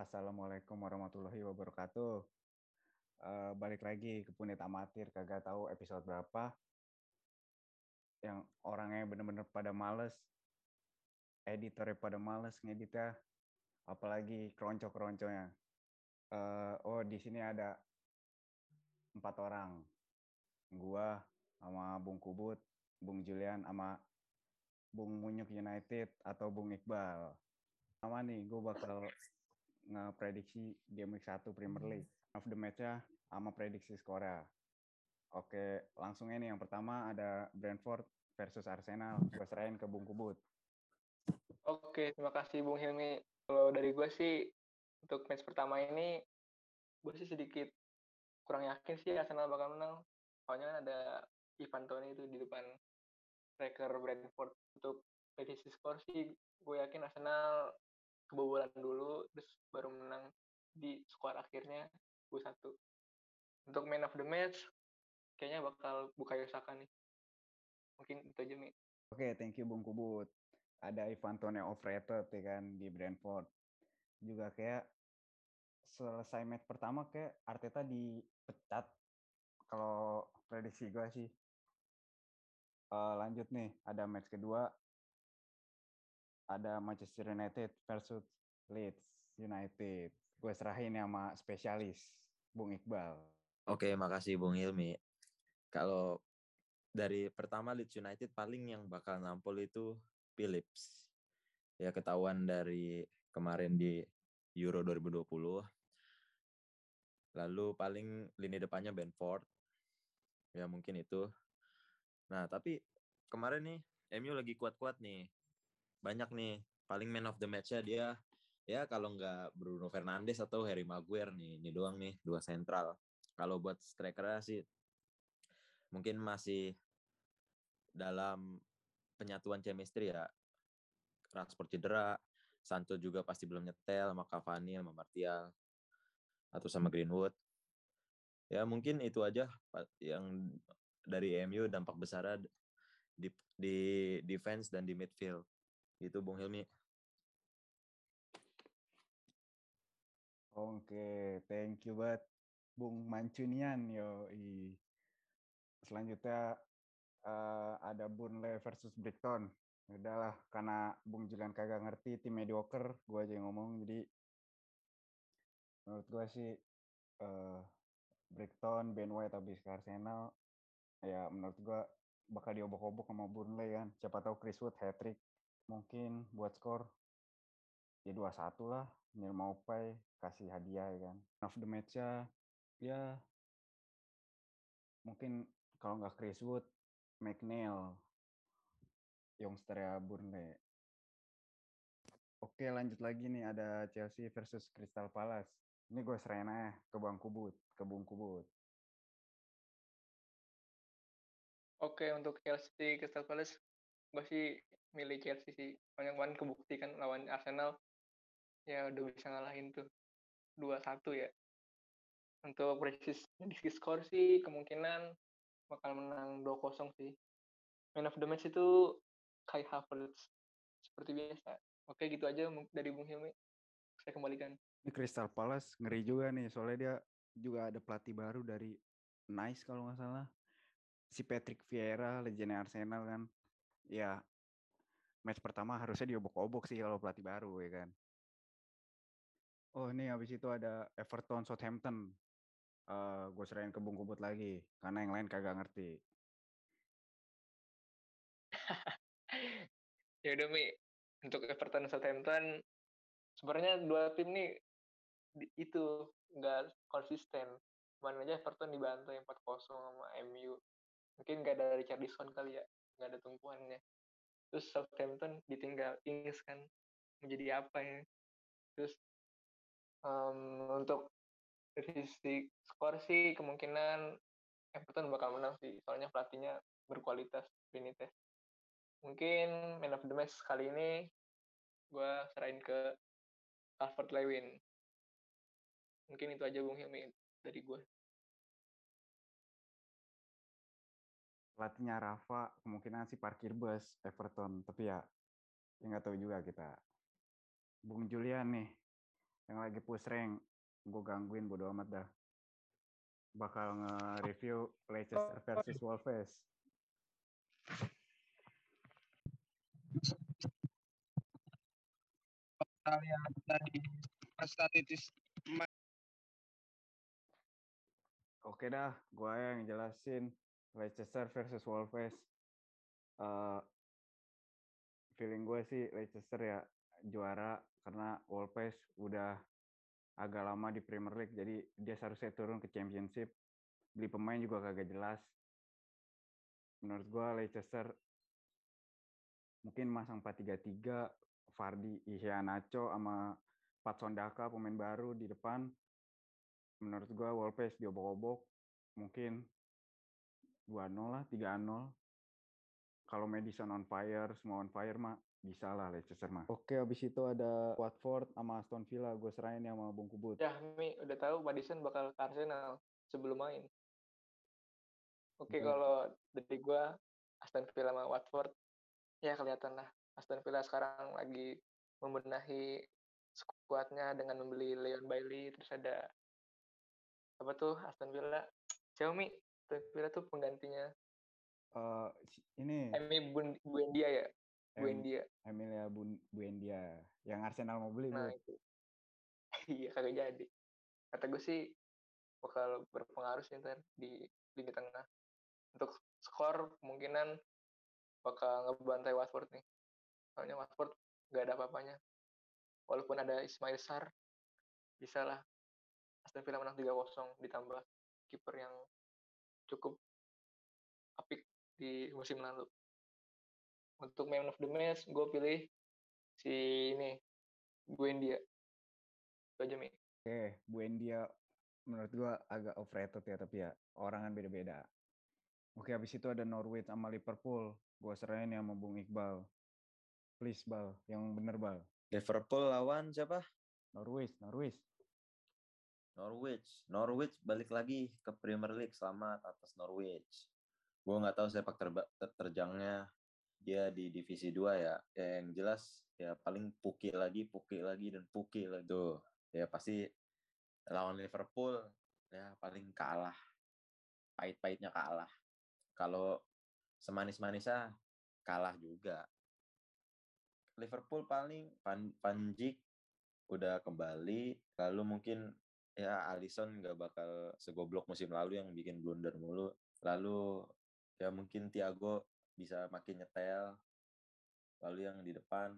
Assalamualaikum warahmatullahi wabarakatuh. Uh, balik lagi ke Punit Amatir, kagak tahu episode berapa. Yang orangnya bener-bener pada males, editornya pada males ngeditnya, apalagi keronco-keronconya. Uh, oh di sini ada empat orang, gua sama Bung Kubut, Bung Julian, sama Bung Munyuk United atau Bung Iqbal. Sama nih, gue bakal ngeprediksi game week 1 Premier League. Of the match-nya sama prediksi skornya. Oke, langsung ini yang pertama ada Brentford versus Arsenal. Gue serahin ke Bung Kubut. Oke, terima kasih Bung Hilmi. Kalau dari gue sih, untuk match pertama ini, gue sih sedikit kurang yakin sih Arsenal bakal menang. Soalnya kan ada Ivan Toni itu di depan striker Brentford. Untuk prediksi skor sih, gue yakin Arsenal kebobolan dulu terus baru menang di skor akhirnya gue satu. Untuk man of the match kayaknya bakal buka Yosaka nih. Mungkin itu aja Mi. Oke okay, thank you Bung Kubut. Ada Ivan Tone overrated ya kan di Brentford. Juga kayak selesai match pertama kayak Arteta dipecat. Kalau prediksi gue sih uh, lanjut nih ada match kedua ada Manchester United versus Leeds United. Gue serahin sama spesialis, Bung Iqbal. Oke, makasih Bung Hilmi. Kalau dari pertama Leeds United paling yang bakal nampol itu Phillips. Ya ketahuan dari kemarin di Euro 2020. Lalu paling lini depannya Benford. Ya mungkin itu. Nah, tapi kemarin nih MU lagi kuat-kuat nih banyak nih. Paling man of the match-nya dia ya kalau nggak Bruno Fernandes atau Harry Maguire nih ini doang nih dua sentral. Kalau buat striker sih mungkin masih dalam penyatuan chemistry ya. Rashford cedera Sancho juga pasti belum nyetel sama Cavani sama Martial atau sama Greenwood. Ya mungkin itu aja yang dari MU dampak besar di di defense dan di midfield Gitu Bung Hilmi. Oke, thank you banget Bung Mancunian yo. Selanjutnya uh, ada Burnley versus Brighton. Udahlah, karena Bung Julian kagak ngerti tim mediocre, gue aja yang ngomong. Jadi menurut gue sih uh, Brighton, Ben White habis ke Arsenal, ya menurut gue bakal diobok-obok sama Burnley kan. Siapa tahu Chris Wood hat-trick mungkin buat skor ya dua satu lah Neil Maupay kasih hadiah ya kan. Of the match ya ya mungkin kalau nggak Chris Wood McNeil youngster ya Burnley. Oke lanjut lagi nih ada Chelsea versus Crystal Palace. Ini gue serain aja ke Bang Kubut ke Bung Kubut. Oke untuk Chelsea Crystal Palace gue sih milih Chelsea sih. Banyak banget kebukti kan lawan Arsenal ya udah bisa ngalahin tuh dua satu ya. Untuk prediksi skor sih kemungkinan bakal menang 2-0 sih. Man of the match itu Kai Havertz seperti biasa. Oke gitu aja dari Bung Hilmi. Saya kembalikan. Ini Crystal Palace ngeri juga nih soalnya dia juga ada pelatih baru dari Nice kalau nggak salah. Si Patrick Vieira legenda Arsenal kan ya match pertama harusnya diobok-obok sih kalau pelatih baru ya kan. Oh ini habis itu ada Everton Southampton. Uh, gue serahin ke Bung Kubut lagi karena yang lain kagak ngerti. ya udah Mi, untuk Everton Southampton sebenarnya dua tim nih itu nggak konsisten. Kemarin aja Everton dibantai 4-0 sama MU. Mungkin nggak ada Richardson kali ya, nggak ada tumpuannya. Terus Southampton ditinggal Ings kan menjadi apa ya? Terus um, untuk sisi skor sih kemungkinan Everton bakal menang sih soalnya pelatihnya berkualitas Benitez. Mungkin man of the match kali ini gue serahin ke Alfred Lewin. Mungkin itu aja Bung Hilmi dari gue pelatihnya Rafa kemungkinan sih parkir bus Everton. Tapi ya ya nggak tahu juga kita. Bung Julian nih yang lagi push rank gue gangguin bodo amat dah. Bakal nge-review Leicester versus Wolves. Kita lihat dari statistik oke dah gue yang jelasin Leicester versus Wolves Eh, feeling gue sih Leicester ya juara karena Wolves udah agak lama di Premier League jadi dia seharusnya turun ke Championship. Beli pemain juga kagak jelas. Menurut gue Leicester mungkin masang 4-3-3 Fardi Iheanacho sama Pat Sondaka pemain baru di depan. Menurut gue Wolves diobok-obok mungkin 2-0 lah 3-0 kalau Madison on fire, semua on fire mah bisa lah Leicester mah. Oke, abis itu ada Watford sama Aston Villa. Gue serahin ya sama Bung Kubut. Ya, Mi, udah tahu Madison bakal ke Arsenal sebelum main. Oke, Betul. kalau dari gue, Aston Villa sama Watford, ya kelihatan lah. Aston Villa sekarang lagi membenahi skuadnya dengan membeli Leon Bailey, terus ada apa tuh Aston Villa, Xiaomi, Villa tuh penggantinya si- ini Emi Buendia ya, Em- Buendia. Emilia Bun Buendia yang Arsenal mau beli Nah Bu. itu. iya kagak jadi. Kata gue sih bakal berpengaruh sih ntar di lini tengah. Untuk skor kemungkinan bakal ngebantai Watford nih. Soalnya Watford nggak ada apa-apanya. Walaupun ada Ismail Sar, bisa lah Aston Villa menang 3-0 ditambah kiper yang cukup apik di musim lalu. Untuk man of the match, gue pilih si ini, Buendia. Itu aja, Mi. Oke, Buendia menurut gua agak overrated ya tapi ya orang kan beda-beda. Oke, habis itu ada Norwich sama Liverpool. Gue serahin ya sama Bung Iqbal. Please, Bal. Yang bener, Bal. Liverpool lawan siapa? Norwich, Norwich. Norwich. Norwich balik lagi ke Premier League selamat atas Norwich. Gue nggak tahu sepak terba- ter- terjangnya dia di divisi 2 ya. ya. Yang jelas ya paling puki lagi, puki lagi dan puki lagi. Tuh, ya pasti lawan Liverpool ya paling kalah. Pahit-pahitnya kalah. Kalau semanis-manisnya kalah juga. Liverpool paling Van, Van Dijk udah kembali lalu mungkin ya Alisson nggak bakal segoblok musim lalu yang bikin blunder mulu. Lalu ya mungkin Thiago bisa makin nyetel. Lalu yang di depan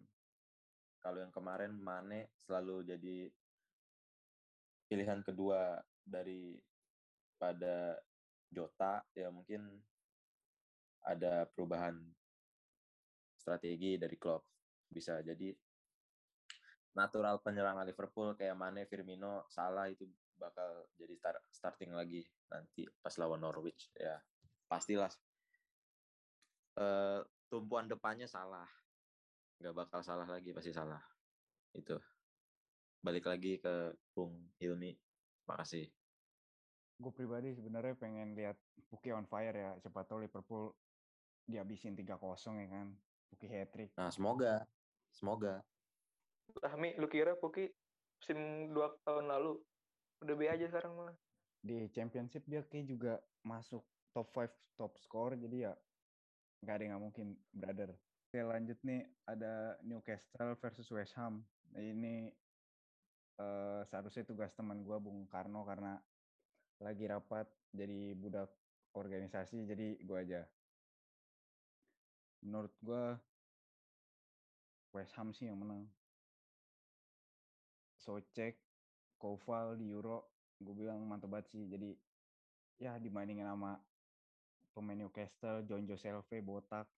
kalau yang kemarin Mane selalu jadi pilihan kedua dari pada Jota ya mungkin ada perubahan strategi dari Klopp. Bisa jadi natural penyerang Liverpool kayak Mane, Firmino, Salah itu bakal jadi start, starting lagi nanti pas lawan Norwich ya. Pastilah. Eh, tumpuan depannya salah. Nggak bakal salah lagi pasti salah. Itu. Balik lagi ke Bung Hilmi. Makasih. Gue pribadi sebenarnya pengen lihat Puki on fire ya. Siapa tahu Liverpool dihabisin 3-0 ya kan. Puki hat-trick. nah semoga. Semoga Lah, Mi, lu kira Puki musim dua tahun lalu udah B aja sekarang malah. Di championship dia kayak juga masuk top 5 top score. Jadi ya nggak ada yang nggak mungkin, brother. Oke lanjut nih, ada Newcastle versus West Ham. Nah, ini eh, seharusnya tugas teman gue Bung Karno karena lagi rapat jadi budak organisasi jadi gue aja. Menurut gue West Ham sih yang menang. Socek, Koval di Euro, gue bilang mantep banget sih. Jadi ya dibandingin sama pemain Newcastle, John Joe Selve, Botak,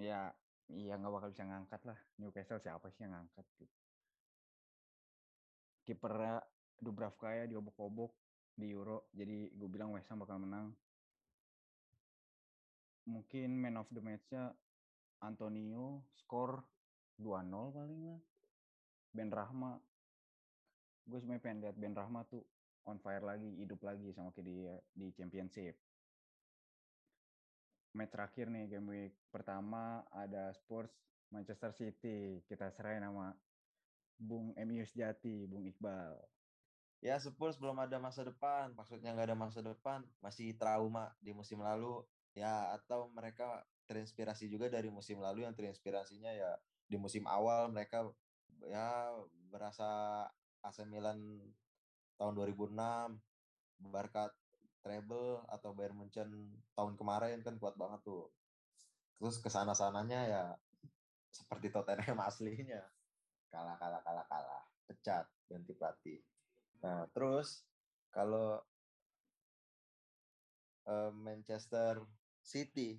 ya iya nggak bakal bisa ngangkat lah. Newcastle siapa sih yang ngangkat? Gitu. Kipernya Dubravkaya diobok-obok di Euro, jadi gue bilang West Ham bakal menang. Mungkin man of the match-nya Antonio, skor 2-0 paling lah. Ben Rahma, gue sebenarnya pengen lihat Ben Rahma tuh on fire lagi, hidup lagi sama kayak di di championship. Match terakhir nih game week pertama ada Spurs Manchester City. Kita serahin sama Bung MU sejati, Bung Iqbal. Ya Spurs belum ada masa depan, maksudnya nggak ada masa depan, masih trauma di musim lalu. Ya atau mereka terinspirasi juga dari musim lalu yang terinspirasinya ya di musim awal mereka ya berasa AC Milan tahun 2006, Barca treble atau Bayern Munchen tahun kemarin kan kuat banget tuh. Terus ke sana sananya ya seperti Tottenham aslinya kalah kalah kalah kalah pecat ganti pelatih. Nah terus kalau eh, Manchester City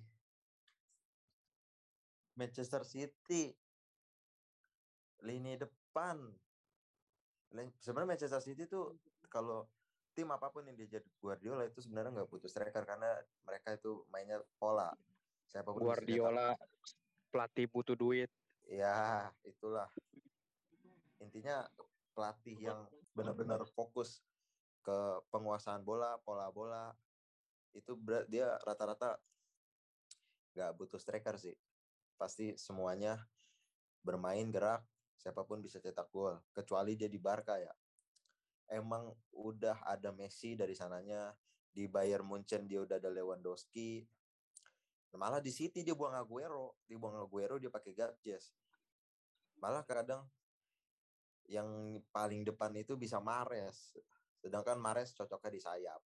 Manchester City lini depan sebenarnya Manchester City tuh kalau tim apa pun yang diajak Guardiola itu sebenarnya nggak butuh striker karena mereka itu mainnya pola cetak Guardiola pelatih butuh duit. Ya, itulah. Intinya pelatih yang benar-benar fokus ke penguasaan bola, pola bola. Itu berat dia rata-rata nggak butuh striker sih. Pasti semuanya bermain gerak, siapa pun bisa cetak gol. Kecuali dia di Barca ya. Emang udah ada Messi dari sananya, di Bayern Munchen dia udah ada Lewandowski, malah di City dia buang Aguero dia buang Aguero dia pakai Gabjes malah kadang yang paling depan itu bisa Mares sedangkan Mares cocoknya di sayap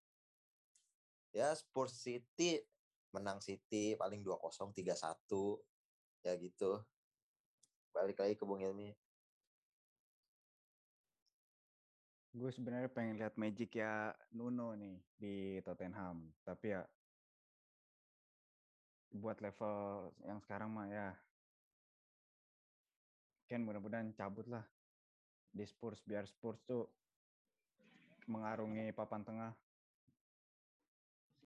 ya Spurs City menang City paling 2-0 3-1 ya gitu balik lagi ke Bung Ilmi Gue sebenarnya pengen lihat magic ya Nuno nih di Tottenham. Tapi ya buat level yang sekarang mah ya Ken mudah-mudahan cabut lah. Di Spurs biar Spurs tuh mengarungi papan tengah